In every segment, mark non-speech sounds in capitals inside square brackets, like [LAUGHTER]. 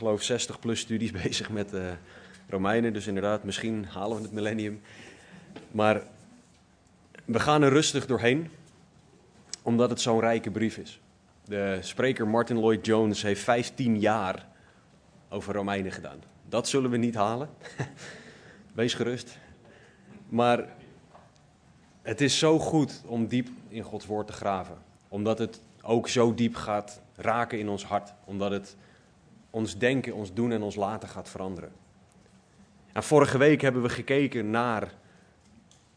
geloof, 60 plus studies [LAUGHS] bezig met uh, Romeinen. Dus inderdaad, misschien halen we het millennium. Maar we gaan er rustig doorheen, omdat het zo'n rijke brief is. De spreker Martin Lloyd Jones heeft 15 jaar over Romeinen gedaan. Dat zullen we niet halen. [LAUGHS] Wees gerust. Maar het is zo goed om diep in Gods woord te graven. Omdat het ook zo diep gaat raken in ons hart. Omdat het ons denken, ons doen en ons laten gaat veranderen. En vorige week hebben we gekeken naar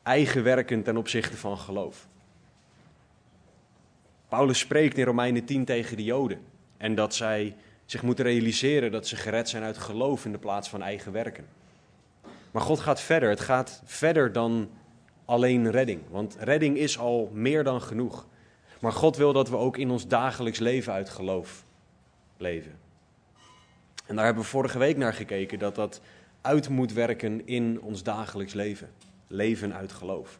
eigen werken ten opzichte van geloof. Paulus spreekt in Romeinen 10 tegen de Joden. En dat zij zich moeten realiseren dat ze gered zijn uit geloof in de plaats van eigen werken. Maar God gaat verder. Het gaat verder dan alleen redding. Want redding is al meer dan genoeg. Maar God wil dat we ook in ons dagelijks leven uit geloof leven. En daar hebben we vorige week naar gekeken dat dat uit moet werken in ons dagelijks leven. Leven uit geloof.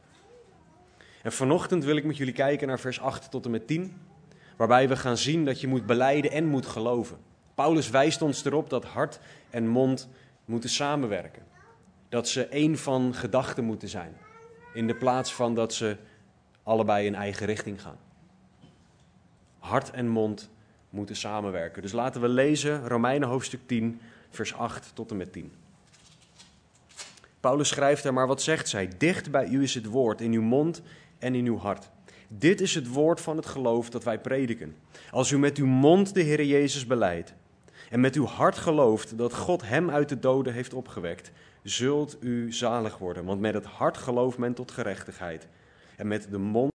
En vanochtend wil ik met jullie kijken naar vers 8 tot en met 10, waarbij we gaan zien dat je moet beleiden en moet geloven. Paulus wijst ons erop dat hart en mond moeten samenwerken. Dat ze één van gedachten moeten zijn, in de plaats van dat ze allebei in eigen richting gaan. Hart en mond moeten samenwerken. Dus laten we lezen Romeinen hoofdstuk 10, vers 8 tot en met 10. Paulus schrijft er, maar wat zegt zij? Dicht bij u is het woord, in uw mond en in uw hart. Dit is het woord van het geloof dat wij prediken. Als u met uw mond de Heer Jezus beleidt en met uw hart gelooft dat God hem uit de doden heeft opgewekt, zult u zalig worden. Want met het hart gelooft men tot gerechtigheid en met de mond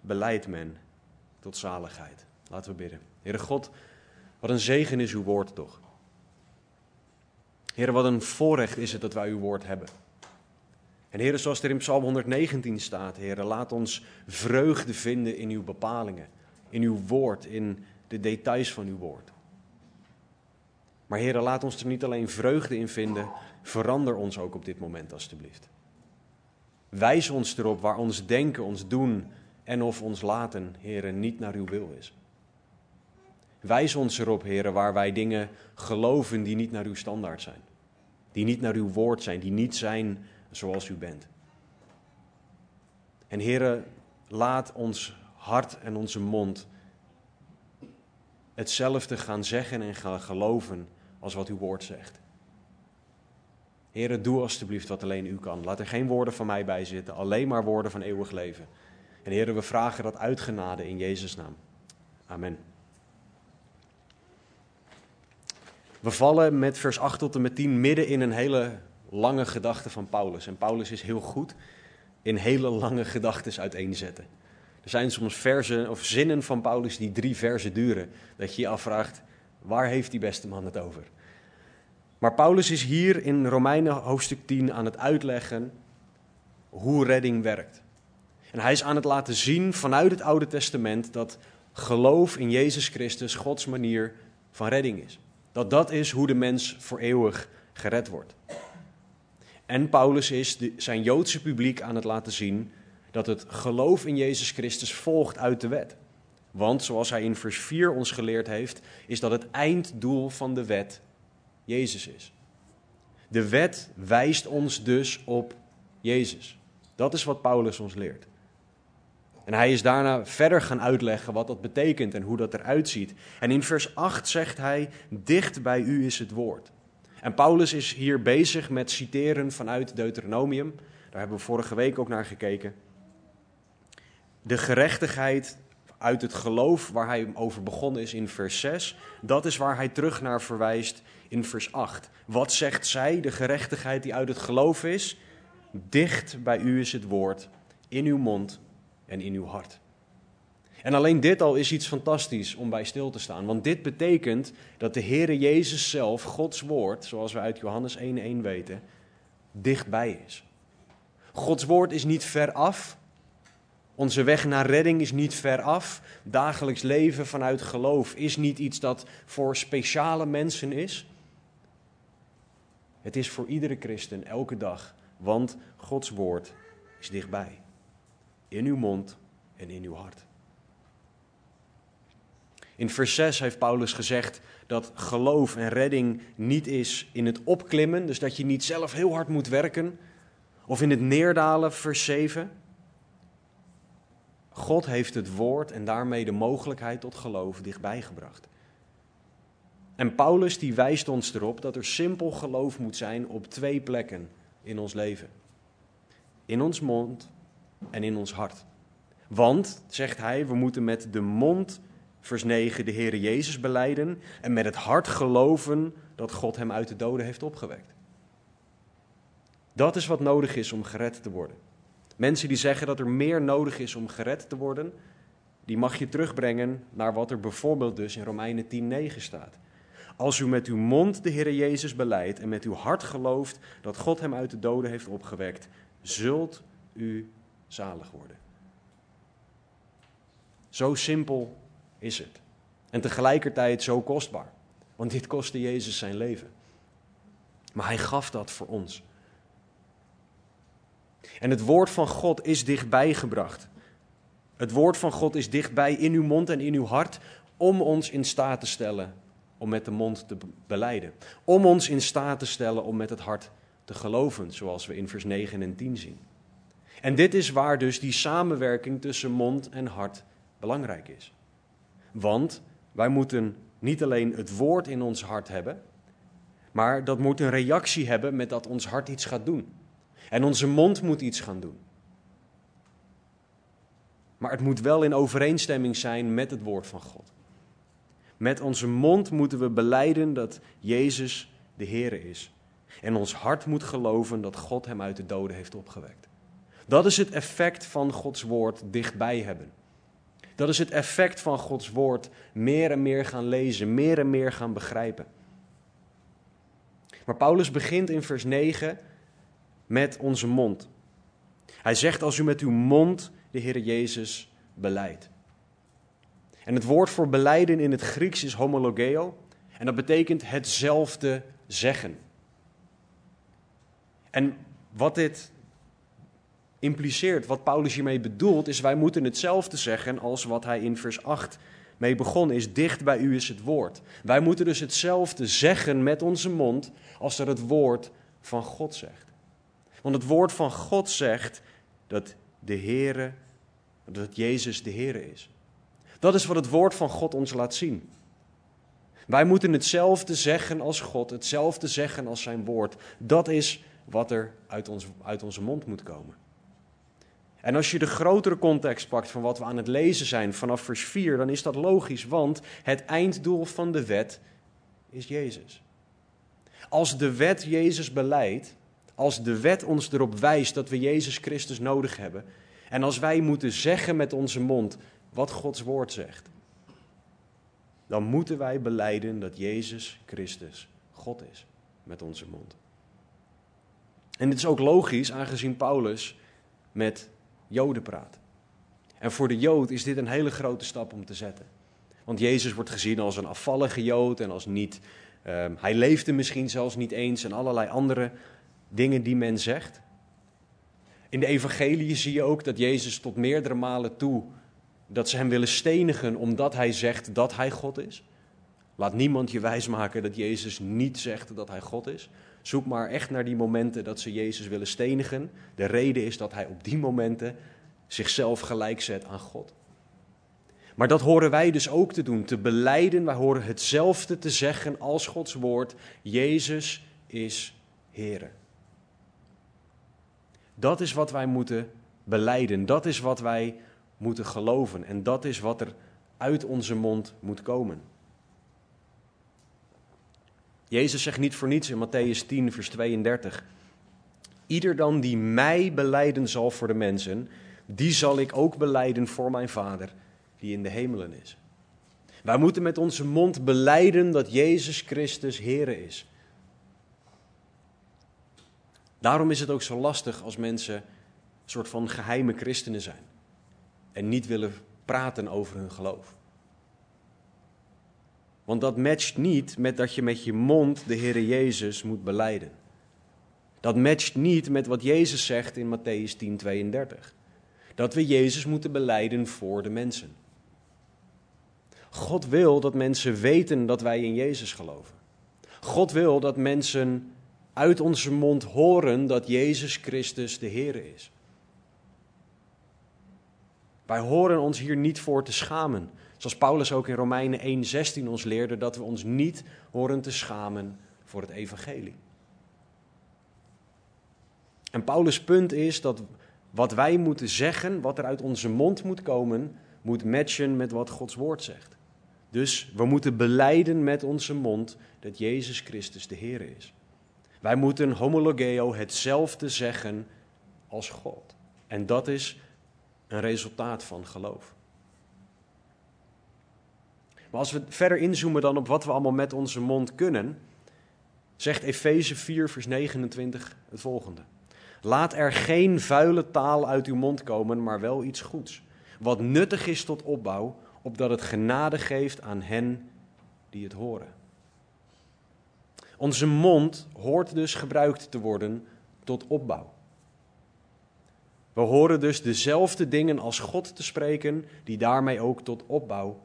beleidt men tot zaligheid. Laten we bidden. Heere God, wat een zegen is uw woord toch. Heer, wat een voorrecht is het dat wij uw woord hebben. En Heer, zoals er in Psalm 119 staat, Heer, laat ons vreugde vinden in uw bepalingen, in uw woord, in de details van uw woord. Maar Heer, laat ons er niet alleen vreugde in vinden, verander ons ook op dit moment alstublieft. Wijs ons erop waar ons denken, ons doen en of ons laten, Heer, niet naar uw wil is. Wijs ons erop, Heer, waar wij dingen geloven die niet naar uw standaard zijn. Die niet naar uw woord zijn, die niet zijn zoals u bent. En Heere, laat ons hart en onze mond hetzelfde gaan zeggen en gaan geloven als wat uw woord zegt. Heere, doe alstublieft wat alleen u kan. Laat er geen woorden van mij bij zitten, alleen maar woorden van eeuwig leven. En Heere, we vragen dat uitgenade in Jezus' naam. Amen. We vallen met vers 8 tot en met 10 midden in een hele lange gedachte van Paulus. En Paulus is heel goed in hele lange gedachten uiteenzetten. Er zijn soms versen of zinnen van Paulus die drie versen duren. Dat je je afvraagt, waar heeft die beste man het over? Maar Paulus is hier in Romeinen hoofdstuk 10 aan het uitleggen hoe redding werkt. En hij is aan het laten zien vanuit het Oude Testament dat geloof in Jezus Christus Gods manier van redding is. Dat dat is hoe de mens voor eeuwig gered wordt. En Paulus is zijn Joodse publiek aan het laten zien dat het geloof in Jezus Christus volgt uit de wet. Want zoals hij in vers 4 ons geleerd heeft, is dat het einddoel van de wet Jezus is. De wet wijst ons dus op Jezus. Dat is wat Paulus ons leert. En hij is daarna verder gaan uitleggen wat dat betekent en hoe dat eruit ziet. En in vers 8 zegt hij: Dicht bij u is het woord. En Paulus is hier bezig met citeren vanuit Deuteronomium. Daar hebben we vorige week ook naar gekeken. De gerechtigheid uit het geloof waar hij over begonnen is in vers 6, dat is waar hij terug naar verwijst in vers 8. Wat zegt zij, de gerechtigheid die uit het geloof is? Dicht bij u is het woord, in uw mond en in uw hart. En alleen dit al is iets fantastisch om bij stil te staan. Want dit betekent dat de Heere Jezus zelf, Gods woord, zoals we uit Johannes 1.1 weten, dichtbij is. Gods woord is niet ver af. Onze weg naar redding is niet ver af. Dagelijks leven vanuit geloof is niet iets dat voor speciale mensen is. Het is voor iedere christen elke dag, want Gods woord is dichtbij. In uw mond en in uw hart. In vers 6 heeft Paulus gezegd dat geloof en redding niet is in het opklimmen, dus dat je niet zelf heel hard moet werken, of in het neerdalen, vers 7. God heeft het woord en daarmee de mogelijkheid tot geloof dichtbij gebracht. En Paulus die wijst ons erop dat er simpel geloof moet zijn op twee plekken in ons leven. In ons mond en in ons hart. Want, zegt hij, we moeten met de mond, vers 9, de Heere Jezus beleiden en met het hart geloven dat God hem uit de doden heeft opgewekt. Dat is wat nodig is om gered te worden. Mensen die zeggen dat er meer nodig is om gered te worden, die mag je terugbrengen naar wat er bijvoorbeeld dus in Romeinen 10:9 staat. Als u met uw mond de Heer Jezus beleidt en met uw hart gelooft dat God hem uit de doden heeft opgewekt, zult u zalig worden. Zo simpel is het. En tegelijkertijd zo kostbaar. Want dit kostte Jezus zijn leven. Maar hij gaf dat voor ons. En het woord van God is dichtbij gebracht. Het woord van God is dichtbij in uw mond en in uw hart om ons in staat te stellen om met de mond te beleiden. Om ons in staat te stellen om met het hart te geloven, zoals we in vers 9 en 10 zien. En dit is waar dus die samenwerking tussen mond en hart belangrijk is. Want wij moeten niet alleen het woord in ons hart hebben, maar dat moet een reactie hebben met dat ons hart iets gaat doen. En onze mond moet iets gaan doen. Maar het moet wel in overeenstemming zijn met het woord van God. Met onze mond moeten we beleiden dat Jezus de Heer is. En ons hart moet geloven dat God hem uit de doden heeft opgewekt. Dat is het effect van Gods woord dichtbij hebben. Dat is het effect van Gods woord meer en meer gaan lezen, meer en meer gaan begrijpen. Maar Paulus begint in vers 9 met onze mond. Hij zegt als u met uw mond de Heer Jezus beleidt. En het woord voor beleiden in het Grieks is homologeo. En dat betekent hetzelfde zeggen. En wat dit impliceert, wat Paulus hiermee bedoelt, is wij moeten hetzelfde zeggen als wat hij in vers 8 mee begon is. Dicht bij u is het woord. Wij moeten dus hetzelfde zeggen met onze mond als dat het woord van God zegt. Want het woord van God zegt dat de Heere, dat Jezus de Heere is. Dat is wat het woord van God ons laat zien. Wij moeten hetzelfde zeggen als God, hetzelfde zeggen als zijn woord. Dat is wat er uit, ons, uit onze mond moet komen. En als je de grotere context pakt van wat we aan het lezen zijn vanaf vers 4, dan is dat logisch, want het einddoel van de wet is Jezus. Als de wet Jezus beleidt, als de wet ons erop wijst dat we Jezus Christus nodig hebben, en als wij moeten zeggen met onze mond wat Gods woord zegt, dan moeten wij beleiden dat Jezus Christus God is met onze mond. En dit is ook logisch, aangezien Paulus met Joden praat. En voor de Jood is dit een hele grote stap om te zetten. Want Jezus wordt gezien als een afvallige Jood en als niet. Um, hij leefde misschien zelfs niet eens en allerlei andere dingen die men zegt. In de evangelie zie je ook dat Jezus tot meerdere malen toe dat ze hem willen stenigen omdat hij zegt dat hij God is. Laat niemand je wijsmaken dat Jezus niet zegt dat hij God is. Zoek maar echt naar die momenten dat ze Jezus willen stenigen. De reden is dat hij op die momenten zichzelf gelijk zet aan God. Maar dat horen wij dus ook te doen, te beleiden. Wij horen hetzelfde te zeggen als Gods woord. Jezus is Heer. Dat is wat wij moeten beleiden. Dat is wat wij moeten geloven. En dat is wat er uit onze mond moet komen. Jezus zegt niet voor niets in Matthäus 10, vers 32. Ieder dan die mij beleiden zal voor de mensen, die zal ik ook beleiden voor mijn Vader. die in de hemelen is. Wij moeten met onze mond beleiden dat Jezus Christus Here is. Daarom is het ook zo lastig als mensen een soort van geheime christenen zijn en niet willen praten over hun geloof. Want dat matcht niet met dat je met je mond de Heere Jezus moet beleiden. Dat matcht niet met wat Jezus zegt in Matthäus 10:32. Dat we Jezus moeten beleiden voor de mensen. God wil dat mensen weten dat wij in Jezus geloven. God wil dat mensen uit onze mond horen dat Jezus Christus de Heer is. Wij horen ons hier niet voor te schamen. Zoals Paulus ook in Romeinen 1:16 ons leerde dat we ons niet horen te schamen voor het evangelie. En Paulus' punt is dat wat wij moeten zeggen, wat er uit onze mond moet komen, moet matchen met wat Gods woord zegt. Dus we moeten beleiden met onze mond dat Jezus Christus de Heer is. Wij moeten homologeo hetzelfde zeggen als God. En dat is een resultaat van geloof. Maar als we verder inzoomen dan op wat we allemaal met onze mond kunnen, zegt Efeze 4, vers 29 het volgende. Laat er geen vuile taal uit uw mond komen, maar wel iets goeds. Wat nuttig is tot opbouw, opdat het genade geeft aan hen die het horen. Onze mond hoort dus gebruikt te worden tot opbouw. We horen dus dezelfde dingen als God te spreken, die daarmee ook tot opbouw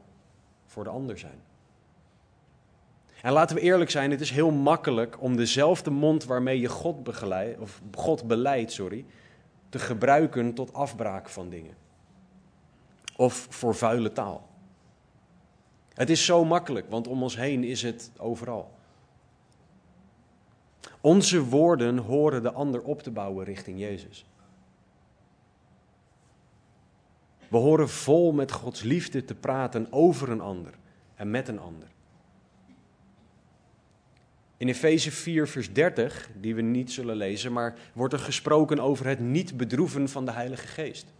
voor de ander zijn. En laten we eerlijk zijn, het is heel makkelijk om dezelfde mond waarmee je God, begeleid, of God beleidt sorry, te gebruiken tot afbraak van dingen. Of voor vuile taal. Het is zo makkelijk, want om ons heen is het overal. Onze woorden horen de ander op te bouwen richting Jezus. We horen vol met Gods liefde te praten over een ander en met een ander. In Efeze 4, vers 30, die we niet zullen lezen, maar wordt er gesproken over het niet bedroeven van de Heilige Geest.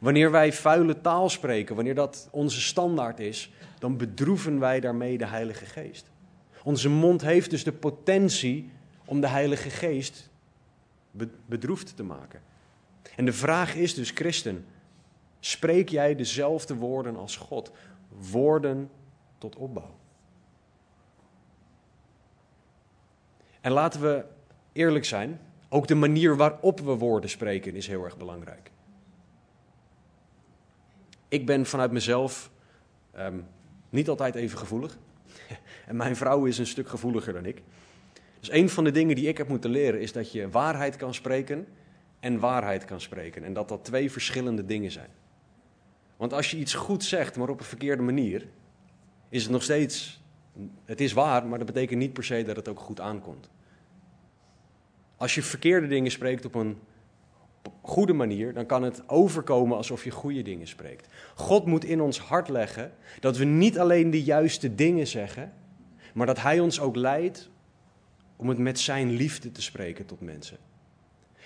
Wanneer wij vuile taal spreken, wanneer dat onze standaard is, dan bedroeven wij daarmee de Heilige Geest. Onze mond heeft dus de potentie om de Heilige Geest bedroefd te maken. En de vraag is dus, christen, spreek jij dezelfde woorden als God? Woorden tot opbouw. En laten we eerlijk zijn, ook de manier waarop we woorden spreken is heel erg belangrijk. Ik ben vanuit mezelf ehm, niet altijd even gevoelig. [LAUGHS] en mijn vrouw is een stuk gevoeliger dan ik. Dus een van de dingen die ik heb moeten leren is dat je waarheid kan spreken en waarheid kan spreken. En dat dat twee verschillende dingen zijn. Want als je iets goed zegt, maar op een verkeerde manier, is het nog steeds. Het is waar, maar dat betekent niet per se dat het ook goed aankomt. Als je verkeerde dingen spreekt op een goede manier, dan kan het overkomen alsof je goede dingen spreekt. God moet in ons hart leggen dat we niet alleen de juiste dingen zeggen, maar dat Hij ons ook leidt om het met Zijn liefde te spreken tot mensen.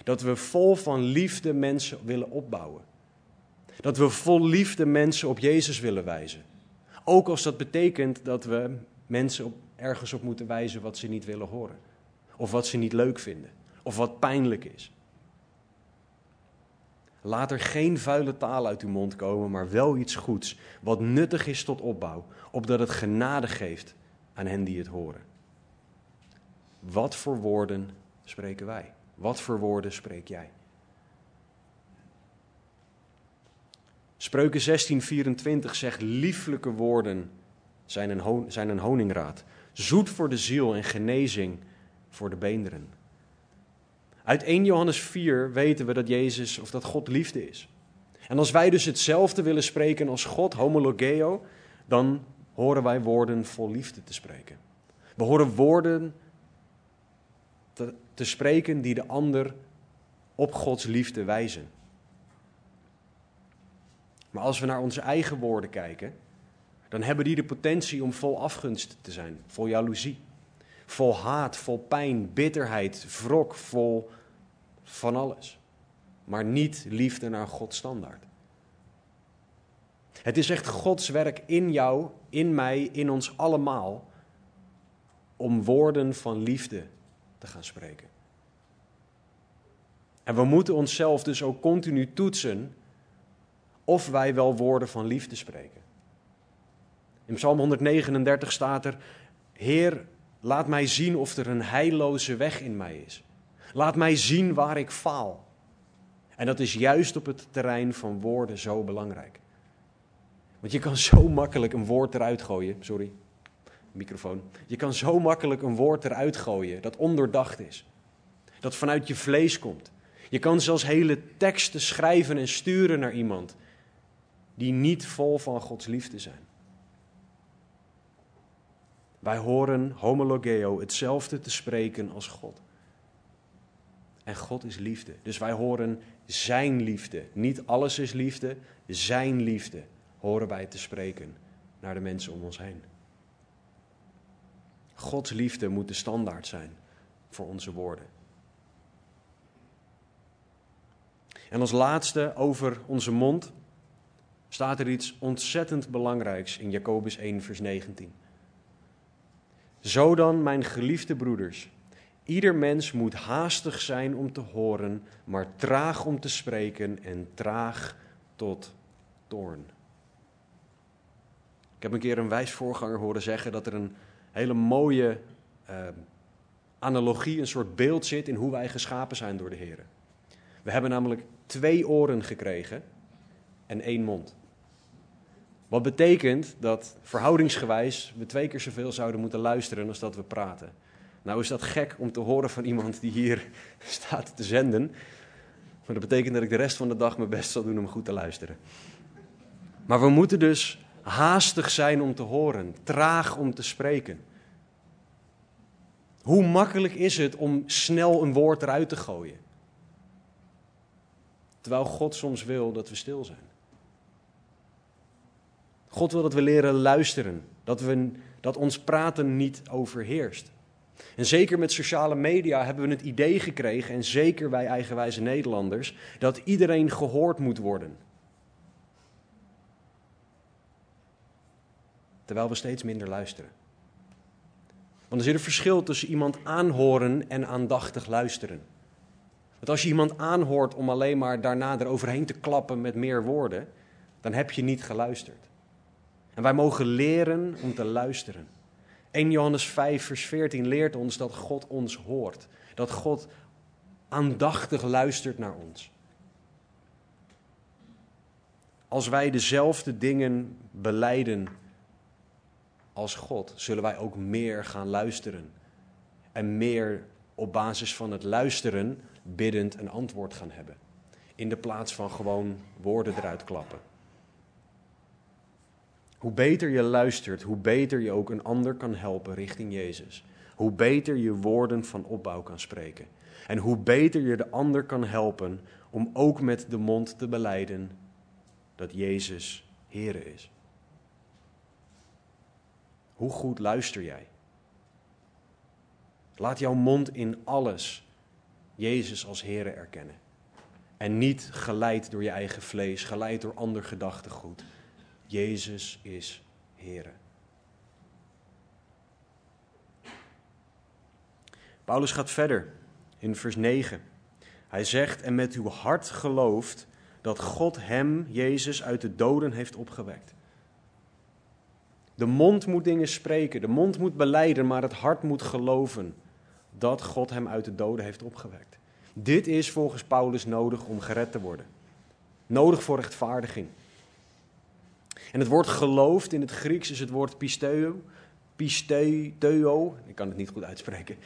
Dat we vol van liefde mensen willen opbouwen. Dat we vol liefde mensen op Jezus willen wijzen. Ook als dat betekent dat we mensen op, ergens op moeten wijzen wat ze niet willen horen. Of wat ze niet leuk vinden. Of wat pijnlijk is. Laat er geen vuile taal uit uw mond komen, maar wel iets goeds, wat nuttig is tot opbouw, opdat het genade geeft aan hen die het horen. Wat voor woorden spreken wij? Wat voor woorden spreek jij? Spreuken 16:24 zegt: Lieflijke woorden zijn een, zijn een honingraad, zoet voor de ziel en genezing voor de beenderen. Uit 1 Johannes 4 weten we dat Jezus of dat God liefde is. En als wij dus hetzelfde willen spreken als God, homologeo, dan horen wij woorden vol liefde te spreken. We horen woorden te, te spreken die de ander op Gods liefde wijzen. Maar als we naar onze eigen woorden kijken, dan hebben die de potentie om vol afgunst te zijn, vol jaloezie, vol haat, vol pijn, bitterheid, wrok, vol van alles. Maar niet liefde naar Gods standaard. Het is echt Gods werk in jou, in mij, in ons allemaal, om woorden van liefde te gaan spreken. En we moeten onszelf dus ook continu toetsen of wij wel woorden van liefde spreken. In Psalm 139 staat er: Heer, laat mij zien of er een heilloze weg in mij is. Laat mij zien waar ik faal. En dat is juist op het terrein van woorden zo belangrijk. Want je kan zo makkelijk een woord eruit gooien. Sorry, microfoon. Je kan zo makkelijk een woord eruit gooien dat ondoordacht is. Dat vanuit je vlees komt. Je kan zelfs hele teksten schrijven en sturen naar iemand die niet vol van Gods liefde zijn. Wij horen homologeo hetzelfde te spreken als God. En God is liefde. Dus wij horen zijn liefde. Niet alles is liefde, zijn liefde horen wij te spreken naar de mensen om ons heen. Gods liefde moet de standaard zijn voor onze woorden. En als laatste over onze mond staat er iets ontzettend belangrijks in Jacobus 1, vers 19. Zo dan, mijn geliefde broeders, ieder mens moet haastig zijn om te horen, maar traag om te spreken en traag tot toorn. Ik heb een keer een wijs voorganger horen zeggen dat er een hele mooie uh, analogie, een soort beeld zit in hoe wij geschapen zijn door de Heer. We hebben namelijk twee oren gekregen en één mond. Wat betekent dat verhoudingsgewijs we twee keer zoveel zouden moeten luisteren als dat we praten. Nou is dat gek om te horen van iemand die hier [LAUGHS] staat te zenden. Maar dat betekent dat ik de rest van de dag mijn best zal doen om goed te luisteren. Maar we moeten dus haastig zijn om te horen, traag om te spreken. Hoe makkelijk is het om snel een woord eruit te gooien? Terwijl God soms wil dat we stil zijn. God wil dat we leren luisteren, dat, we, dat ons praten niet overheerst. En zeker met sociale media hebben we het idee gekregen, en zeker wij eigenwijze Nederlanders, dat iedereen gehoord moet worden. Terwijl we steeds minder luisteren. Want er zit een verschil tussen iemand aanhoren en aandachtig luisteren. Want als je iemand aanhoort om alleen maar daarna eroverheen te klappen met meer woorden, dan heb je niet geluisterd. En wij mogen leren om te luisteren. 1 Johannes 5, vers 14 leert ons dat God ons hoort. Dat God aandachtig luistert naar ons. Als wij dezelfde dingen beleiden als God, zullen wij ook meer gaan luisteren. En meer op basis van het luisteren biddend een antwoord gaan hebben. In de plaats van gewoon woorden eruit klappen. Hoe beter je luistert, hoe beter je ook een ander kan helpen richting Jezus. Hoe beter je woorden van opbouw kan spreken. En hoe beter je de ander kan helpen om ook met de mond te beleiden dat Jezus Here is. Hoe goed luister jij? Laat jouw mond in alles Jezus als Here erkennen. En niet geleid door je eigen vlees, geleid door ander gedachtegoed. Jezus is Here. Paulus gaat verder in vers 9. Hij zegt: En met uw hart gelooft dat God hem, Jezus, uit de doden heeft opgewekt. De mond moet dingen spreken, de mond moet beleiden, maar het hart moet geloven dat God hem uit de doden heeft opgewekt. Dit is volgens Paulus nodig om gered te worden. Nodig voor rechtvaardiging. En het woord geloofd in het Grieks is het woord pisteo. Pisteo, ik kan het niet goed uitspreken.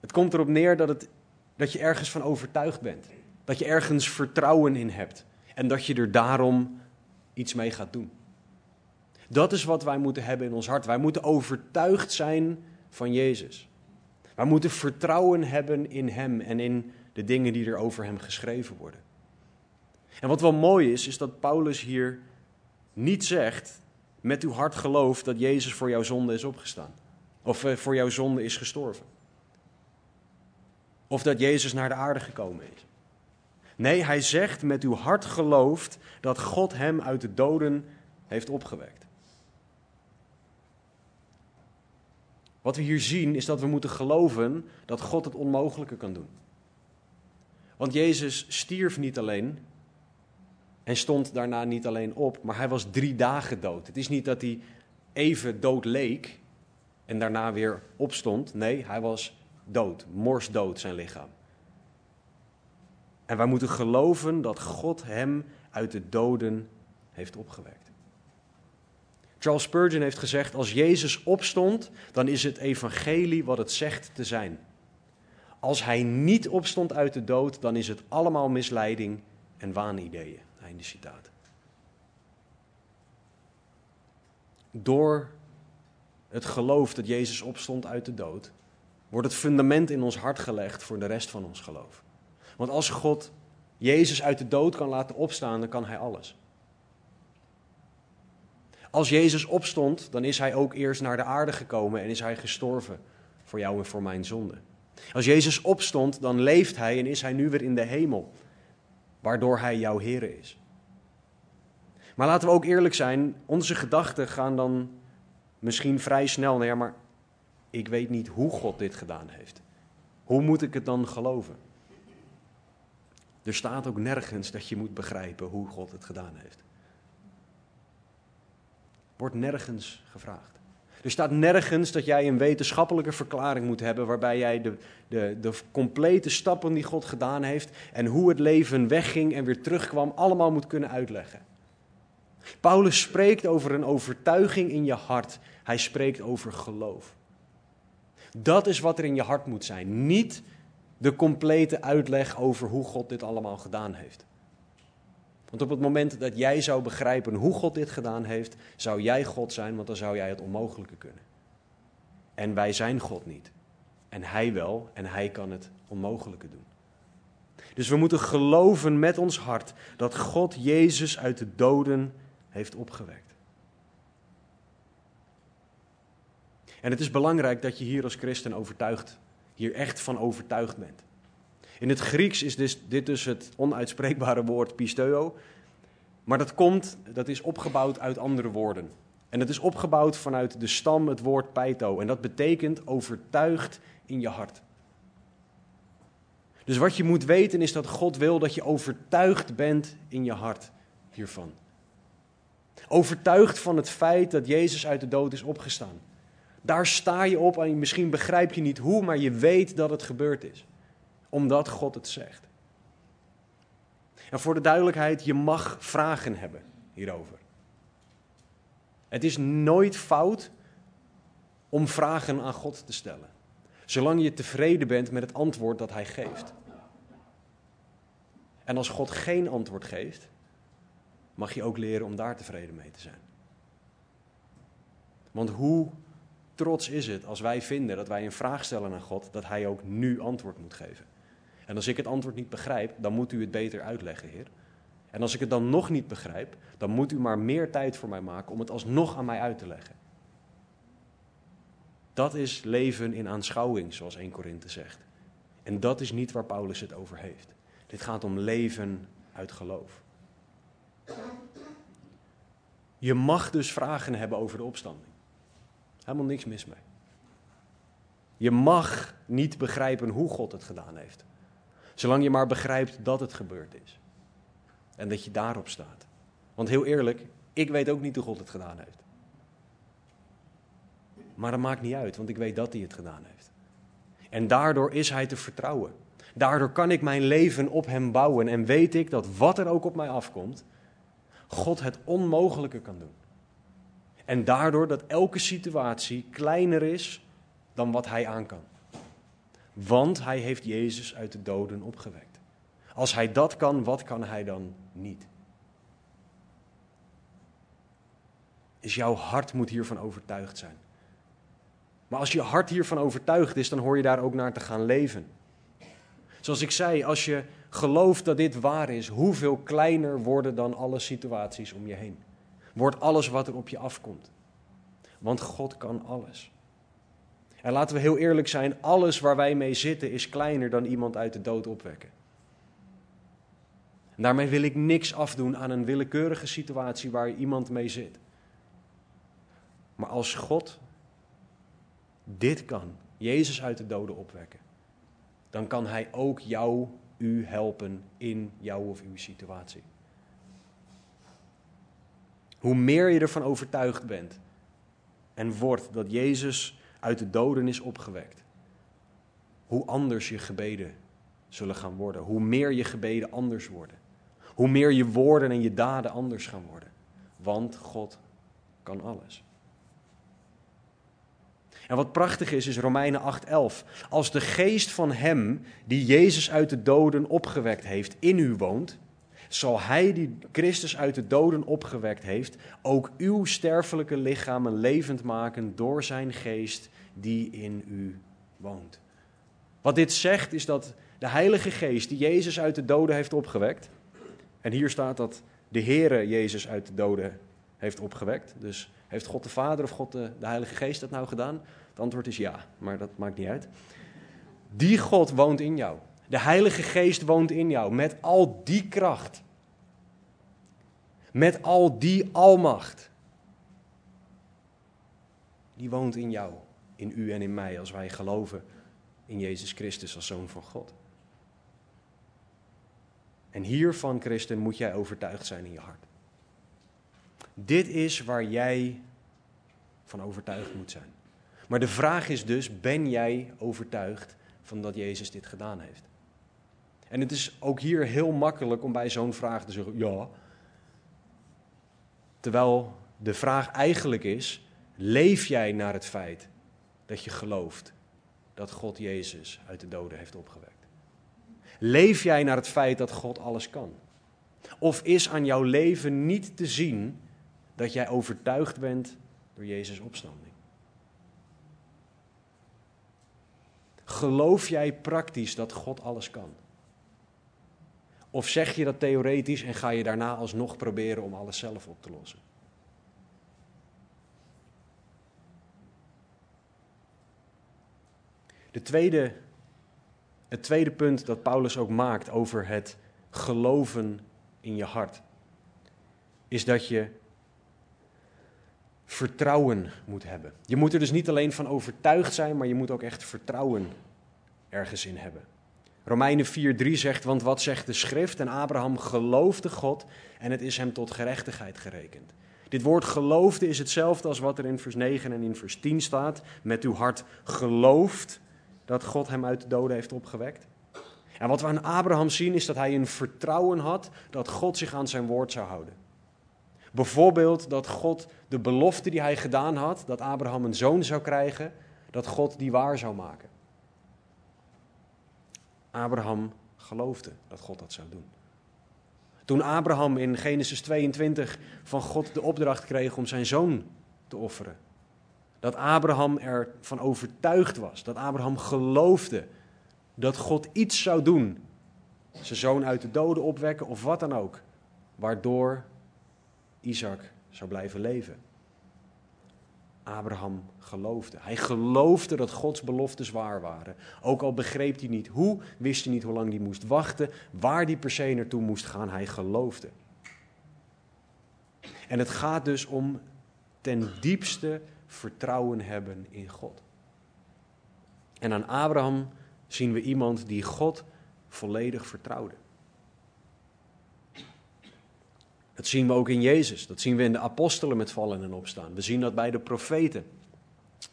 Het komt erop neer dat, het, dat je ergens van overtuigd bent. Dat je ergens vertrouwen in hebt. En dat je er daarom iets mee gaat doen. Dat is wat wij moeten hebben in ons hart. Wij moeten overtuigd zijn van Jezus. Wij moeten vertrouwen hebben in Hem en in de dingen die er over Hem geschreven worden. En wat wel mooi is, is dat Paulus hier niet zegt met uw hart geloof dat Jezus voor jouw zonde is opgestaan. Of eh, voor jouw zonde is gestorven. Of dat Jezus naar de aarde gekomen is. Nee, hij zegt met uw hart gelooft dat God hem uit de doden heeft opgewekt. Wat we hier zien is dat we moeten geloven dat God het onmogelijke kan doen. Want Jezus stierf niet alleen en stond daarna niet alleen op, maar hij was drie dagen dood. Het is niet dat hij even dood leek en daarna weer opstond. Nee, hij was dood, morsdood zijn lichaam. En wij moeten geloven dat God hem uit de doden heeft opgewekt. Charles Spurgeon heeft gezegd: Als Jezus opstond, dan is het evangelie wat het zegt te zijn. Als hij niet opstond uit de dood, dan is het allemaal misleiding en waanideeën. Einde citaat. Door het geloof dat Jezus opstond uit de dood, wordt het fundament in ons hart gelegd voor de rest van ons geloof. Want als God Jezus uit de dood kan laten opstaan, dan kan hij alles. Als Jezus opstond, dan is hij ook eerst naar de aarde gekomen en is hij gestorven voor jou en voor mijn zonde. Als Jezus opstond, dan leeft hij en is hij nu weer in de hemel, waardoor hij jouw Heer is. Maar laten we ook eerlijk zijn, onze gedachten gaan dan misschien vrij snel naar, maar ik weet niet hoe God dit gedaan heeft. Hoe moet ik het dan geloven? Er staat ook nergens dat je moet begrijpen hoe God het gedaan heeft. Wordt nergens gevraagd. Er staat nergens dat jij een wetenschappelijke verklaring moet hebben waarbij jij de, de, de complete stappen die God gedaan heeft en hoe het leven wegging en weer terugkwam allemaal moet kunnen uitleggen. Paulus spreekt over een overtuiging in je hart. Hij spreekt over geloof. Dat is wat er in je hart moet zijn. Niet de complete uitleg over hoe God dit allemaal gedaan heeft. Want op het moment dat jij zou begrijpen hoe God dit gedaan heeft, zou jij God zijn, want dan zou jij het onmogelijke kunnen. En wij zijn God niet. En Hij wel, en Hij kan het onmogelijke doen. Dus we moeten geloven met ons hart dat God Jezus uit de doden heeft opgewekt. En het is belangrijk dat je hier als christen overtuigd, hier echt van overtuigd bent. In het Grieks is dus, dit dus het onuitspreekbare woord pisteo. Maar dat komt, dat is opgebouwd uit andere woorden. En het is opgebouwd vanuit de stam, het woord peito. En dat betekent overtuigd in je hart. Dus wat je moet weten is dat God wil dat je overtuigd bent in je hart hiervan. Overtuigd van het feit dat Jezus uit de dood is opgestaan. Daar sta je op en misschien begrijp je niet hoe, maar je weet dat het gebeurd is. Omdat God het zegt. En voor de duidelijkheid, je mag vragen hebben hierover. Het is nooit fout om vragen aan God te stellen. Zolang je tevreden bent met het antwoord dat Hij geeft. En als God geen antwoord geeft, mag je ook leren om daar tevreden mee te zijn. Want hoe trots is het als wij vinden dat wij een vraag stellen aan God, dat Hij ook nu antwoord moet geven. En als ik het antwoord niet begrijp, dan moet u het beter uitleggen, Heer. En als ik het dan nog niet begrijp, dan moet u maar meer tijd voor mij maken om het alsnog aan mij uit te leggen. Dat is leven in aanschouwing, zoals 1 Korinthe zegt. En dat is niet waar Paulus het over heeft. Dit gaat om leven uit geloof. Je mag dus vragen hebben over de opstanding. Helemaal niks mis mee. Je mag niet begrijpen hoe God het gedaan heeft. Zolang je maar begrijpt dat het gebeurd is. En dat je daarop staat. Want heel eerlijk, ik weet ook niet hoe God het gedaan heeft. Maar dat maakt niet uit, want ik weet dat hij het gedaan heeft. En daardoor is hij te vertrouwen. Daardoor kan ik mijn leven op hem bouwen en weet ik dat wat er ook op mij afkomt, God het onmogelijke kan doen. En daardoor dat elke situatie kleiner is dan wat hij aan kan. Want hij heeft Jezus uit de doden opgewekt. Als hij dat kan, wat kan hij dan niet? Is jouw hart moet hiervan overtuigd zijn. Maar als je hart hiervan overtuigd is, dan hoor je daar ook naar te gaan leven. Zoals ik zei, als je gelooft dat dit waar is, hoeveel kleiner worden dan alle situaties om je heen? Wordt alles wat er op je afkomt. Want God kan alles. En laten we heel eerlijk zijn, alles waar wij mee zitten is kleiner dan iemand uit de dood opwekken. Daarmee wil ik niks afdoen aan een willekeurige situatie waar iemand mee zit. Maar als God dit kan, Jezus uit de doden opwekken, dan kan Hij ook jou, u helpen in jouw of uw situatie. Hoe meer je ervan overtuigd bent en wordt dat Jezus uit de doden is opgewekt, hoe anders je gebeden zullen gaan worden. Hoe meer je gebeden anders worden. Hoe meer je woorden en je daden anders gaan worden. Want God kan alles. En wat prachtig is, is Romeinen 8:11. Als de geest van hem die Jezus uit de doden opgewekt heeft in u woont, zal hij die Christus uit de doden opgewekt heeft, ook uw sterfelijke lichamen levend maken door zijn geest die in u woont. Wat dit zegt is dat de Heilige Geest die Jezus uit de doden heeft opgewekt, en hier staat dat de Heere Jezus uit de doden heeft opgewekt, dus heeft God de Vader of God de, de Heilige Geest dat nou gedaan? Het antwoord is ja, maar dat maakt niet uit. Die God woont in jou. De Heilige Geest woont in jou met al die kracht. Met al die almacht. Die woont in jou, in u en in mij als wij geloven in Jezus Christus als Zoon van God. En hiervan, christen, moet jij overtuigd zijn in je hart. Dit is waar jij van overtuigd moet zijn. Maar de vraag is dus, ben jij overtuigd van dat Jezus dit gedaan heeft? En het is ook hier heel makkelijk om bij zo'n vraag te zeggen, ja. Terwijl de vraag eigenlijk is, leef jij naar het feit dat je gelooft dat God Jezus uit de doden heeft opgewekt? Leef jij naar het feit dat God alles kan? Of is aan jouw leven niet te zien dat jij overtuigd bent door Jezus' opstanding? Geloof jij praktisch dat God alles kan? Of zeg je dat theoretisch en ga je daarna alsnog proberen om alles zelf op te lossen? De tweede, het tweede punt dat Paulus ook maakt over het geloven in je hart, is dat je vertrouwen moet hebben. Je moet er dus niet alleen van overtuigd zijn, maar je moet ook echt vertrouwen ergens in hebben. Romeinen 4:3 zegt, want wat zegt de schrift? En Abraham geloofde God en het is hem tot gerechtigheid gerekend. Dit woord geloofde is hetzelfde als wat er in vers 9 en in vers 10 staat. Met uw hart gelooft dat God hem uit de doden heeft opgewekt. En wat we aan Abraham zien is dat hij een vertrouwen had dat God zich aan zijn woord zou houden. Bijvoorbeeld dat God de belofte die hij gedaan had, dat Abraham een zoon zou krijgen, dat God die waar zou maken. Abraham geloofde dat God dat zou doen. Toen Abraham in Genesis 22 van God de opdracht kreeg om zijn zoon te offeren, dat Abraham ervan overtuigd was, dat Abraham geloofde dat God iets zou doen, zijn zoon uit de doden opwekken of wat dan ook, waardoor Isaac zou blijven leven. Abraham geloofde. Hij geloofde dat Gods beloftes waar waren. Ook al begreep hij niet hoe, wist hij niet hoe lang hij moest wachten, waar die per se naartoe moest gaan. Hij geloofde. En het gaat dus om ten diepste vertrouwen hebben in God. En aan Abraham zien we iemand die God volledig vertrouwde. Dat zien we ook in Jezus. Dat zien we in de apostelen met vallen en opstaan. We zien dat bij de profeten.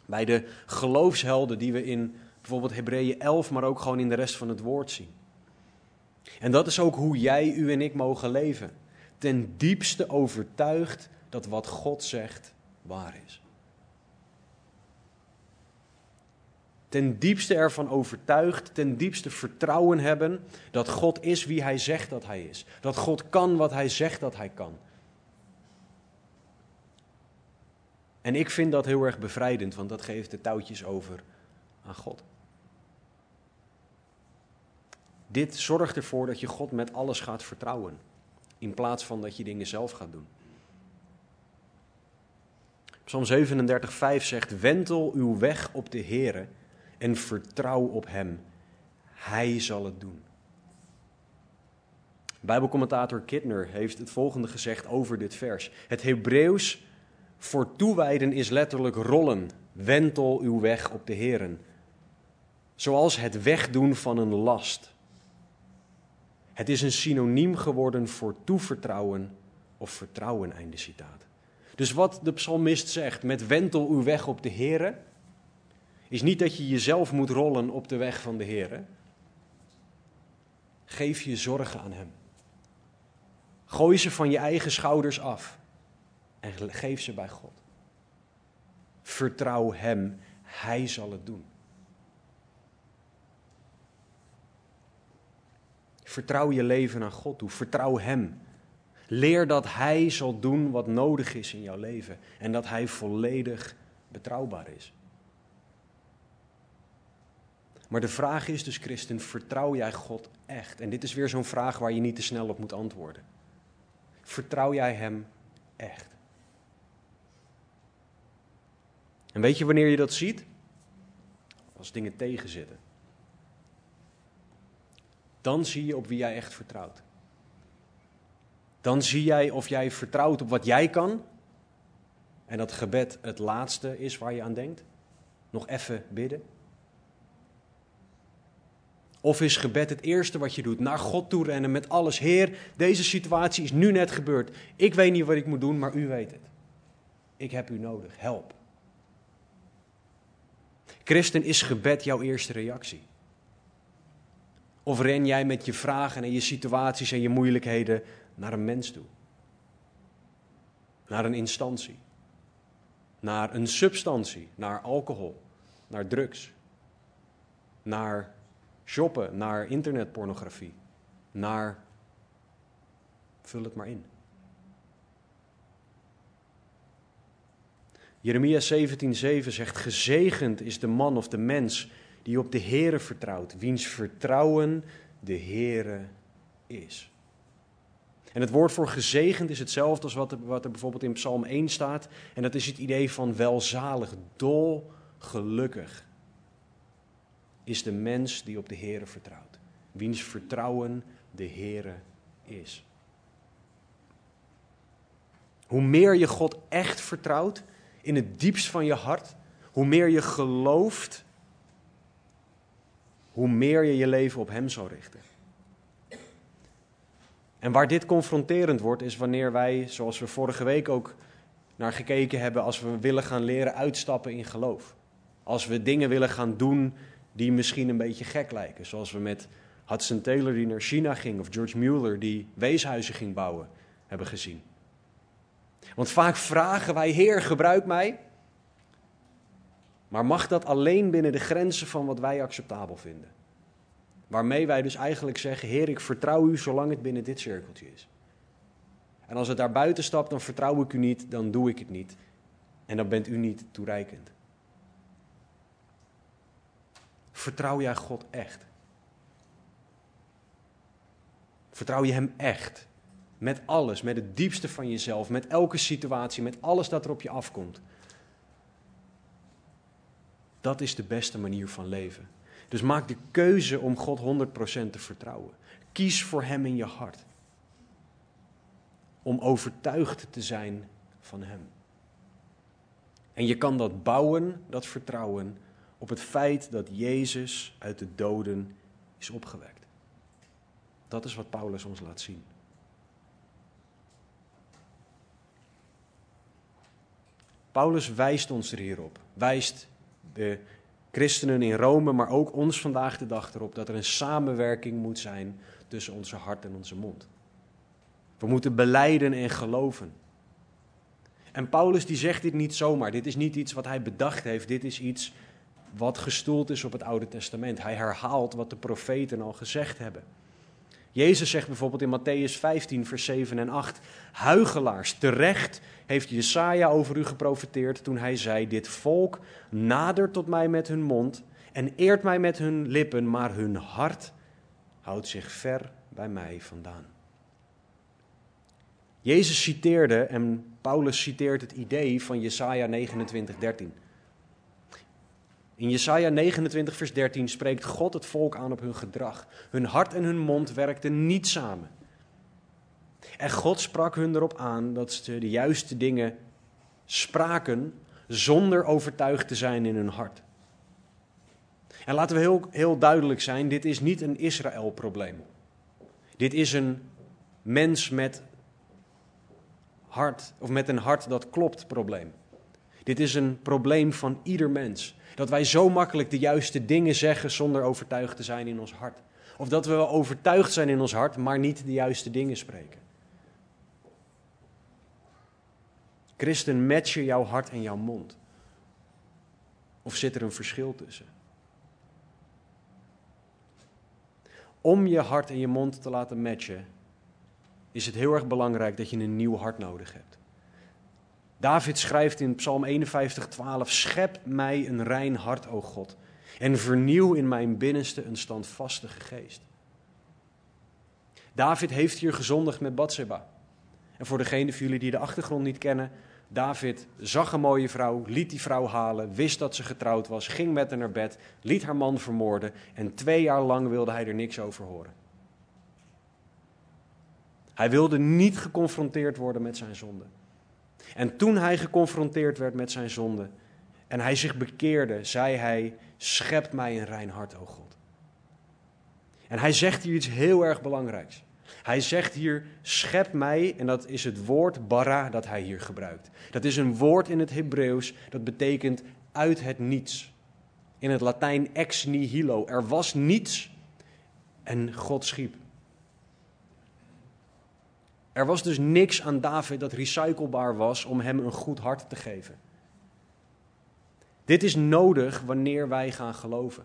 Bij de geloofshelden die we in bijvoorbeeld Hebreeën 11, maar ook gewoon in de rest van het woord zien. En dat is ook hoe jij, u en ik mogen leven. Ten diepste overtuigd dat wat God zegt waar is. Ten diepste ervan overtuigd, ten diepste vertrouwen hebben dat God is wie Hij zegt dat Hij is. Dat God kan wat Hij zegt dat Hij kan. En ik vind dat heel erg bevrijdend, want dat geeft de touwtjes over aan God. Dit zorgt ervoor dat je God met alles gaat vertrouwen, in plaats van dat je dingen zelf gaat doen. Psalm 37, zegt: Wentel uw weg op de Heere en vertrouw op Hem. Hij zal het doen. Bijbelcommentator Kittner heeft het volgende gezegd over dit vers. Het Hebreeuws voor toewijden is letterlijk rollen. Wentel uw weg op de Heren. Zoals het wegdoen van een last. Het is een synoniem geworden voor toevertrouwen of vertrouwen, einde citaat. Dus wat de psalmist zegt met wentel uw weg op de Heren, is niet dat je jezelf moet rollen op de weg van de Heren. Geef je zorgen aan Hem. Gooi ze van je eigen schouders af en geef ze bij God. Vertrouw Hem, Hij zal het doen. Vertrouw je leven aan God toe. Vertrouw Hem. Leer dat Hij zal doen wat nodig is in jouw leven en dat Hij volledig betrouwbaar is. Maar de vraag is dus, christen, vertrouw jij God echt? En dit is weer zo'n vraag waar je niet te snel op moet antwoorden. Vertrouw jij Hem echt? En weet je wanneer je dat ziet? Als dingen tegenzitten. Dan zie je op wie jij echt vertrouwt. Dan zie jij of jij vertrouwt op wat jij kan. En dat gebed het laatste is waar je aan denkt. Nog even bidden. Of is gebed het eerste wat je doet? Naar God toe rennen met alles. Heer, deze situatie is nu net gebeurd. Ik weet niet wat ik moet doen, maar u weet het. Ik heb u nodig. Help. Christen, is gebed jouw eerste reactie? Of ren jij met je vragen en je situaties en je moeilijkheden naar een mens toe? Naar een instantie? Naar een substantie? Naar alcohol? Naar drugs? Naar shoppen? Naar internetpornografie? Naar. Vul het maar in. Jeremia 17:7 zegt: Gezegend is de man of de mens die op de Heere vertrouwt, wiens vertrouwen de Heere is. En het woord voor gezegend is hetzelfde als wat er, wat er bijvoorbeeld in Psalm 1 staat. En dat is het idee van welzalig, dol, gelukkig. Is de mens die op de Heere vertrouwt. Wiens vertrouwen de Heere is. Hoe meer je God echt vertrouwt, in het diepst van je hart, hoe meer je gelooft, hoe meer je je leven op Hem zal richten. En waar dit confronterend wordt, is wanneer wij, zoals we vorige week ook naar gekeken hebben, als we willen gaan leren uitstappen in geloof. Als we dingen willen gaan doen die misschien een beetje gek lijken. Zoals we met Hudson Taylor die naar China ging, of George Mueller die weeshuizen ging bouwen, hebben gezien. Want vaak vragen wij, Heer, gebruik mij. Maar mag dat alleen binnen de grenzen van wat wij acceptabel vinden? Waarmee wij dus eigenlijk zeggen: Heer, ik vertrouw u zolang het binnen dit cirkeltje is. En als het daar buiten stapt, dan vertrouw ik u niet, dan doe ik het niet. En dan bent u niet toereikend. Vertrouw jij God echt? Vertrouw je Hem echt? Met alles, met het diepste van jezelf, met elke situatie, met alles dat er op je afkomt. Dat is de beste manier van leven. Dus maak de keuze om God 100% te vertrouwen. Kies voor Hem in je hart. Om overtuigd te zijn van Hem. En je kan dat bouwen, dat vertrouwen, op het feit dat Jezus uit de doden is opgewekt. Dat is wat Paulus ons laat zien. Paulus wijst ons er hierop. Wijst de christenen in Rome, maar ook ons vandaag de dag erop dat er een samenwerking moet zijn tussen onze hart en onze mond. We moeten beleiden en geloven. En Paulus die zegt dit niet zomaar. Dit is niet iets wat hij bedacht heeft. Dit is iets wat gestoeld is op het Oude Testament. Hij herhaalt wat de profeten al gezegd hebben. Jezus zegt bijvoorbeeld in Matthäus 15, vers 7 en 8: Huigelaars, terecht heeft Jesaja over u geprofeteerd toen hij zei: Dit volk nadert tot mij met hun mond en eert mij met hun lippen, maar hun hart houdt zich ver bij mij vandaan. Jezus citeerde en Paulus citeert het idee van Jesaja 29, 13. In Jesaja 29, vers 13 spreekt God het volk aan op hun gedrag. Hun hart en hun mond werkten niet samen. En God sprak hun erop aan dat ze de juiste dingen spraken zonder overtuigd te zijn in hun hart. En laten we heel, heel duidelijk zijn: dit is niet een Israël-probleem. Dit is een mens met hart, of met een hart dat klopt probleem. Dit is een probleem van ieder mens. Dat wij zo makkelijk de juiste dingen zeggen zonder overtuigd te zijn in ons hart. Of dat we wel overtuigd zijn in ons hart, maar niet de juiste dingen spreken. Christen, match je jouw hart en jouw mond? Of zit er een verschil tussen? Om je hart en je mond te laten matchen, is het heel erg belangrijk dat je een nieuw hart nodig hebt. David schrijft in Psalm 51, 12: Schep mij een rein hart, o God, en vernieuw in mijn binnenste een standvastige geest. David heeft hier gezondigd met Bathseba. En voor degenen van jullie die de achtergrond niet kennen, David zag een mooie vrouw, liet die vrouw halen, wist dat ze getrouwd was, ging met haar naar bed, liet haar man vermoorden en twee jaar lang wilde hij er niks over horen. Hij wilde niet geconfronteerd worden met zijn zonde. En toen hij geconfronteerd werd met zijn zonde en hij zich bekeerde, zei hij: Schep mij een rein hart, o God. En hij zegt hier iets heel erg belangrijks. Hij zegt hier, schep mij, en dat is het woord bara dat hij hier gebruikt. Dat is een woord in het Hebreeuws dat betekent uit het niets. In het Latijn ex nihilo. Er was niets en God schiep. Er was dus niks aan David dat recyclebaar was om hem een goed hart te geven. Dit is nodig wanneer wij gaan geloven.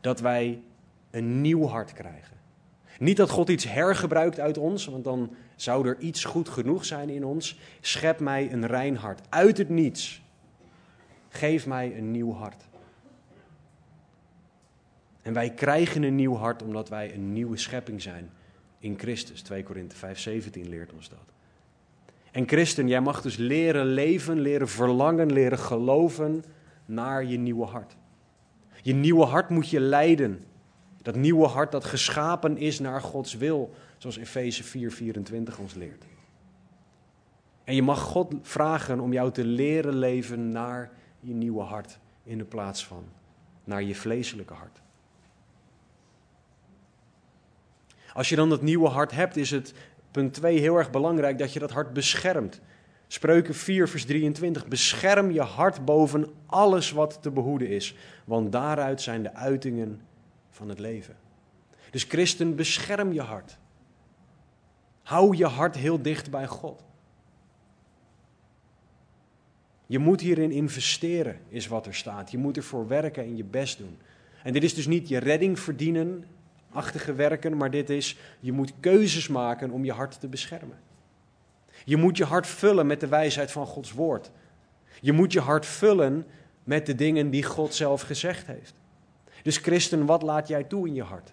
Dat wij een nieuw hart krijgen. Niet dat God iets hergebruikt uit ons, want dan zou er iets goed genoeg zijn in ons. Schep mij een rein hart uit het niets. Geef mij een nieuw hart. En wij krijgen een nieuw hart omdat wij een nieuwe schepping zijn in Christus. 2 Korinthe 5, 17 leert ons dat. En christen, jij mag dus leren leven, leren verlangen, leren geloven naar je nieuwe hart. Je nieuwe hart moet je leiden dat nieuwe hart dat geschapen is naar Gods wil, zoals Efeze 4:24 ons leert. En je mag God vragen om jou te leren leven naar je nieuwe hart in de plaats van naar je vleeselijke hart. Als je dan dat nieuwe hart hebt, is het punt 2 heel erg belangrijk dat je dat hart beschermt. Spreuken 4, vers 23. Bescherm je hart boven alles wat te behoeden is, want daaruit zijn de uitingen van het leven. Dus christen, bescherm je hart. Hou je hart heel dicht bij God. Je moet hierin investeren, is wat er staat. Je moet ervoor werken en je best doen. En dit is dus niet je redding verdienen, achtige werken, maar dit is, je moet keuzes maken om je hart te beschermen. Je moet je hart vullen met de wijsheid van Gods woord. Je moet je hart vullen met de dingen die God zelf gezegd heeft. Dus christen, wat laat jij toe in je hart?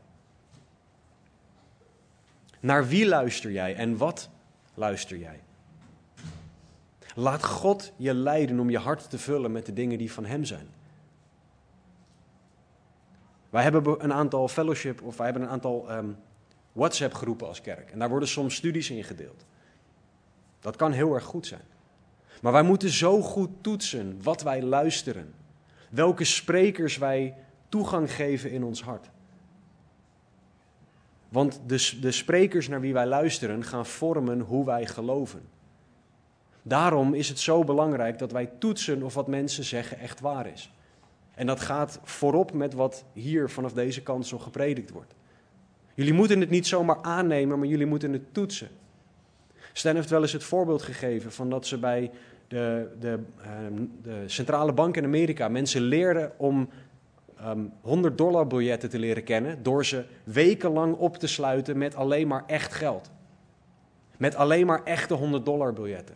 Naar wie luister jij en wat luister jij? Laat God je leiden om je hart te vullen met de dingen die van Hem zijn. Wij hebben een aantal fellowship of wij hebben een aantal um, WhatsApp groepen als kerk. En daar worden soms studies in gedeeld. Dat kan heel erg goed zijn. Maar wij moeten zo goed toetsen wat wij luisteren. Welke sprekers wij toegang geven in ons hart. Want de, de sprekers naar wie wij luisteren gaan vormen hoe wij geloven. Daarom is het zo belangrijk dat wij toetsen of wat mensen zeggen echt waar is. En dat gaat voorop met wat hier vanaf deze kant zo gepredikt wordt. Jullie moeten het niet zomaar aannemen, maar jullie moeten het toetsen. Stan heeft wel eens het voorbeeld gegeven van dat ze bij de, de, ehm, de centrale bank in Amerika mensen leerden om 100 ehm, dollar biljetten te leren kennen door ze wekenlang op te sluiten met alleen maar echt geld. Met alleen maar echte 100 dollar biljetten.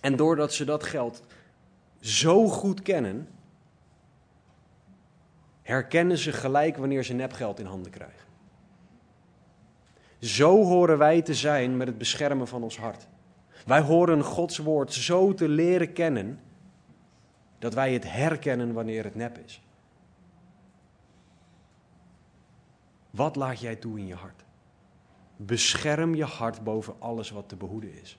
En doordat ze dat geld zo goed kennen, herkennen ze gelijk wanneer ze nepgeld in handen krijgen. Zo horen wij te zijn met het beschermen van ons hart. Wij horen Gods woord zo te leren kennen dat wij het herkennen wanneer het nep is. Wat laat jij toe in je hart? Bescherm je hart boven alles wat te behoeden is.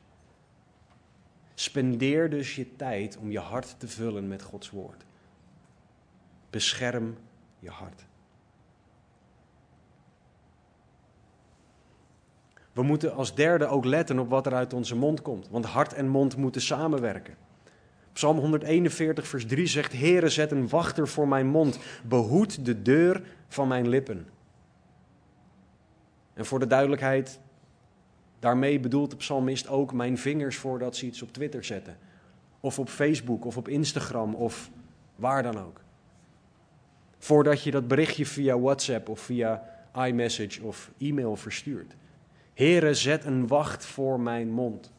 Spendeer dus je tijd om je hart te vullen met Gods woord. Bescherm je hart. We moeten als derde ook letten op wat er uit onze mond komt, want hart en mond moeten samenwerken. Psalm 141, vers 3 zegt: Heere, zet een wachter voor mijn mond, behoed de deur van mijn lippen. En voor de duidelijkheid, daarmee bedoelt de psalmist ook mijn vingers voordat ze iets op Twitter zetten. Of op Facebook of op Instagram of waar dan ook. Voordat je dat berichtje via WhatsApp of via iMessage of e-mail verstuurt. Heere, zet een wacht voor mijn mond.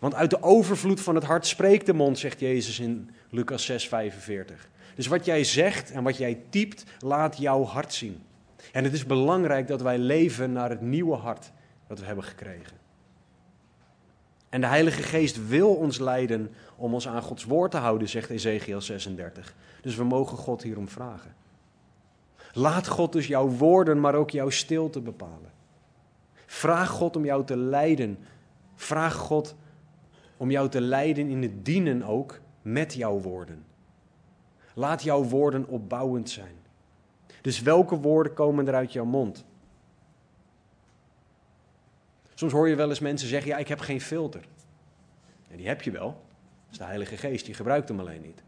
Want uit de overvloed van het hart spreekt de mond, zegt Jezus in Lucas 6, 45. Dus wat jij zegt en wat jij typt, laat jouw hart zien. En het is belangrijk dat wij leven naar het nieuwe hart dat we hebben gekregen. En de Heilige Geest wil ons leiden om ons aan Gods woord te houden, zegt Ezekiel 36. Dus we mogen God hierom vragen. Laat God dus jouw woorden, maar ook jouw stilte bepalen. Vraag God om jou te leiden. Vraag God om jou te leiden in het dienen ook met jouw woorden. Laat jouw woorden opbouwend zijn. Dus welke woorden komen er uit jouw mond? Soms hoor je wel eens mensen zeggen: Ja, ik heb geen filter. En die heb je wel. Dat is de Heilige Geest, die gebruikt hem alleen niet.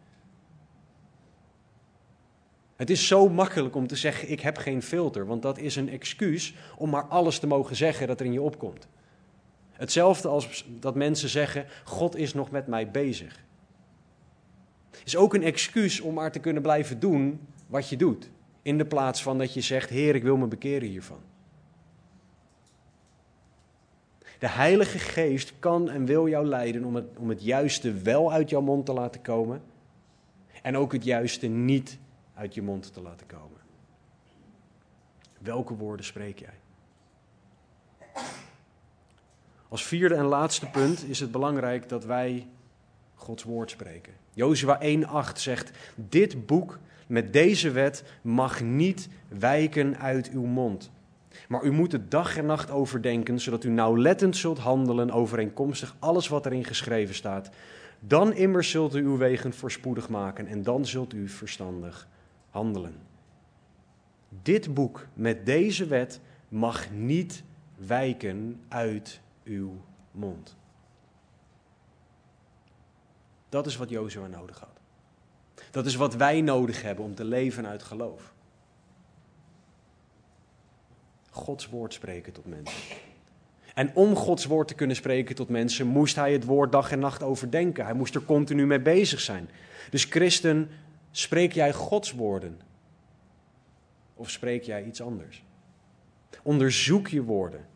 Het is zo makkelijk om te zeggen: Ik heb geen filter, want dat is een excuus om maar alles te mogen zeggen dat er in je opkomt. Hetzelfde als dat mensen zeggen: God is nog met mij bezig. Is ook een excuus om maar te kunnen blijven doen wat je doet. In de plaats van dat je zegt: Heer, ik wil me bekeren hiervan. De Heilige Geest kan en wil jou leiden om het, om het juiste wel uit jouw mond te laten komen. En ook het juiste niet uit je mond te laten komen. Welke woorden spreek jij? Als vierde en laatste punt is het belangrijk dat wij Gods woord spreken. Jozua 1:8 zegt: Dit boek met deze wet mag niet wijken uit uw mond. Maar u moet het dag en nacht overdenken, zodat u nauwlettend zult handelen overeenkomstig alles wat erin geschreven staat. Dan immers zult u uw wegen voorspoedig maken en dan zult u verstandig handelen. Dit boek met deze wet mag niet wijken uit uw mond. Dat is wat Jozua nodig had. Dat is wat wij nodig hebben om te leven uit geloof. Gods woord spreken tot mensen. En om Gods woord te kunnen spreken tot mensen, moest hij het woord dag en nacht overdenken. Hij moest er continu mee bezig zijn. Dus christen, spreek jij Gods woorden? Of spreek jij iets anders? Onderzoek je woorden.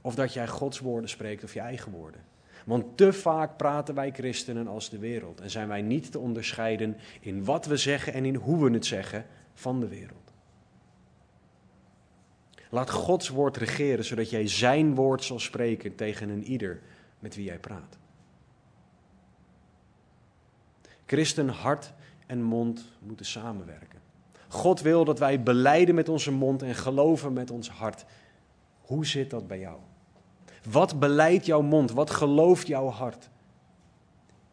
Of dat jij Gods woorden spreekt of je eigen woorden. Want te vaak praten wij christenen als de wereld en zijn wij niet te onderscheiden in wat we zeggen en in hoe we het zeggen van de wereld. Laat Gods woord regeren, zodat jij zijn woord zal spreken tegen een ieder met wie jij praat. Christen, hart en mond moeten samenwerken. God wil dat wij beleiden met onze mond en geloven met ons hart. Hoe zit dat bij jou? Wat beleidt jouw mond? Wat gelooft jouw hart?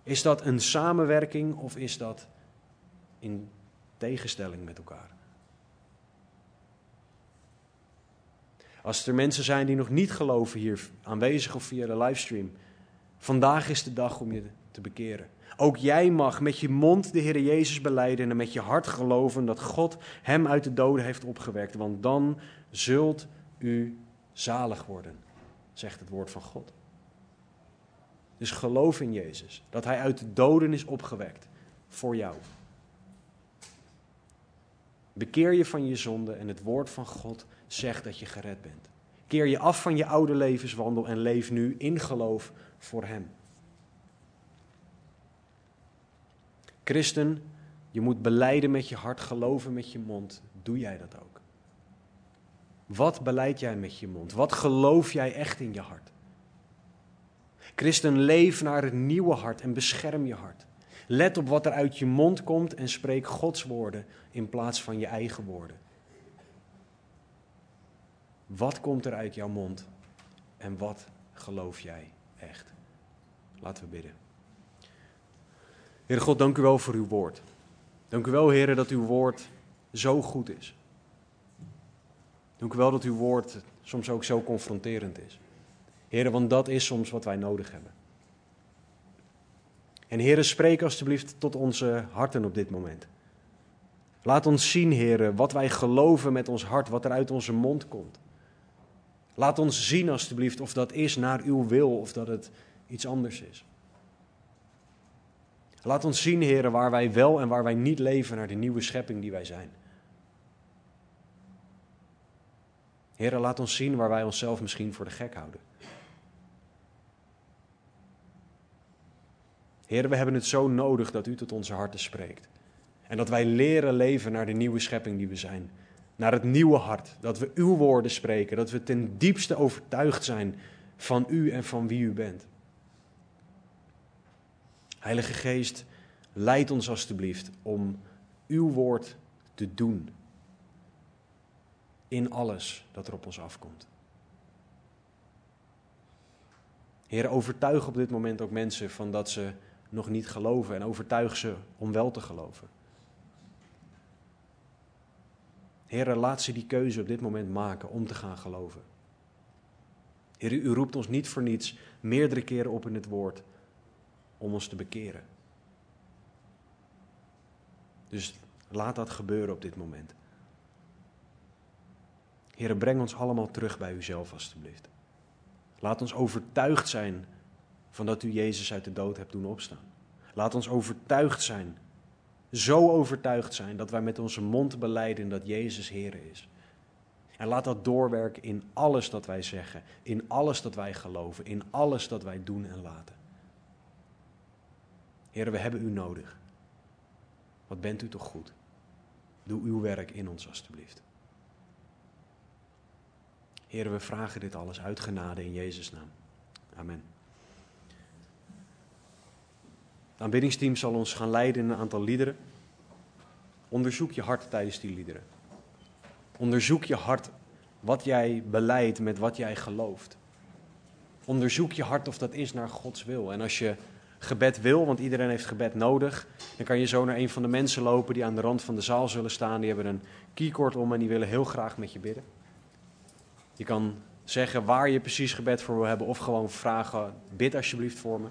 Is dat een samenwerking of is dat in tegenstelling met elkaar? Als er mensen zijn die nog niet geloven hier aanwezig of via de livestream, vandaag is de dag om je te bekeren. Ook jij mag met je mond de Heer Jezus beleiden en met je hart geloven dat God hem uit de doden heeft opgewekt, want dan zult u zalig worden zegt het woord van God. Dus geloof in Jezus, dat Hij uit de doden is opgewekt voor jou. Bekeer je van je zonde en het woord van God zegt dat je gered bent. Keer je af van je oude levenswandel en leef nu in geloof voor Hem. Christen, je moet beleiden met je hart, geloven met je mond. Doe jij dat ook? Wat beleid jij met je mond? Wat geloof jij echt in je hart? Christen, leef naar het nieuwe hart en bescherm je hart. Let op wat er uit je mond komt en spreek Gods woorden in plaats van je eigen woorden. Wat komt er uit jouw mond en wat geloof jij echt? Laten we bidden. Heere God, dank u wel voor uw woord. Dank u wel, Heere, dat uw woord zo goed is. Dank u wel dat uw woord soms ook zo confronterend is. Heere, want dat is soms wat wij nodig hebben. En Heere, spreek alstublieft tot onze harten op dit moment. Laat ons zien, Heere, wat wij geloven met ons hart, wat er uit onze mond komt. Laat ons zien, alstublieft, of dat is naar uw wil of dat het iets anders is. Laat ons zien, Heere, waar wij wel en waar wij niet leven naar de nieuwe schepping die wij zijn. Heere, laat ons zien waar wij onszelf misschien voor de gek houden. Heere, we hebben het zo nodig dat u tot onze harten spreekt. En dat wij leren leven naar de nieuwe schepping die we zijn. Naar het nieuwe hart. Dat we uw woorden spreken. Dat we ten diepste overtuigd zijn van u en van wie u bent. Heilige Geest, leid ons alstublieft om uw woord te doen. In alles dat er op ons afkomt. Heer, overtuig op dit moment ook mensen van dat ze nog niet geloven en overtuig ze om wel te geloven. Heer, laat ze die keuze op dit moment maken om te gaan geloven. Heer, u roept ons niet voor niets meerdere keren op in het woord om ons te bekeren. Dus laat dat gebeuren op dit moment. Heer, breng ons allemaal terug bij uzelf alstublieft. Laat ons overtuigd zijn van dat u Jezus uit de dood hebt doen opstaan. Laat ons overtuigd zijn, zo overtuigd zijn dat wij met onze mond beleiden dat Jezus Heer is. En laat dat doorwerken in alles dat wij zeggen, in alles dat wij geloven, in alles dat wij doen en laten. Heer, we hebben u nodig. Wat bent u toch goed? Doe uw werk in ons alstublieft. Heer, we vragen dit alles uit genade in Jezus' naam. Amen. Het aanbiddingsteam zal ons gaan leiden in een aantal liederen. Onderzoek je hart tijdens die liederen. Onderzoek je hart wat jij beleidt met wat jij gelooft. Onderzoek je hart of dat is naar Gods wil. En als je gebed wil, want iedereen heeft gebed nodig, dan kan je zo naar een van de mensen lopen die aan de rand van de zaal zullen staan. Die hebben een keycord om en die willen heel graag met je bidden. Je kan zeggen waar je precies gebed voor wil hebben of gewoon vragen, bid alsjeblieft voor me.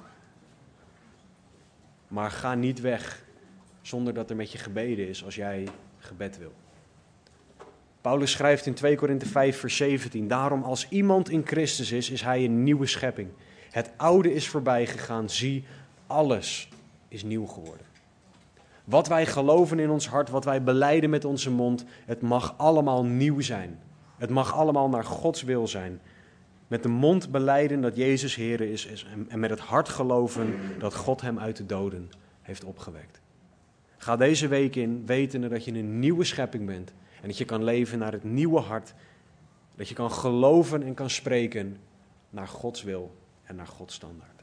Maar ga niet weg zonder dat er met je gebeden is als jij gebed wil. Paulus schrijft in 2 Korinthe 5, vers 17: Daarom, als iemand in Christus is, is hij een nieuwe schepping. Het oude is voorbij gegaan, zie, alles is nieuw geworden. Wat wij geloven in ons hart, wat wij beleiden met onze mond, het mag allemaal nieuw zijn. Het mag allemaal naar Gods wil zijn. Met de mond beleiden dat Jezus Heer is en met het hart geloven dat God hem uit de doden heeft opgewekt. Ga deze week in wetende dat je een nieuwe schepping bent en dat je kan leven naar het nieuwe hart. Dat je kan geloven en kan spreken naar Gods wil en naar Gods standaard.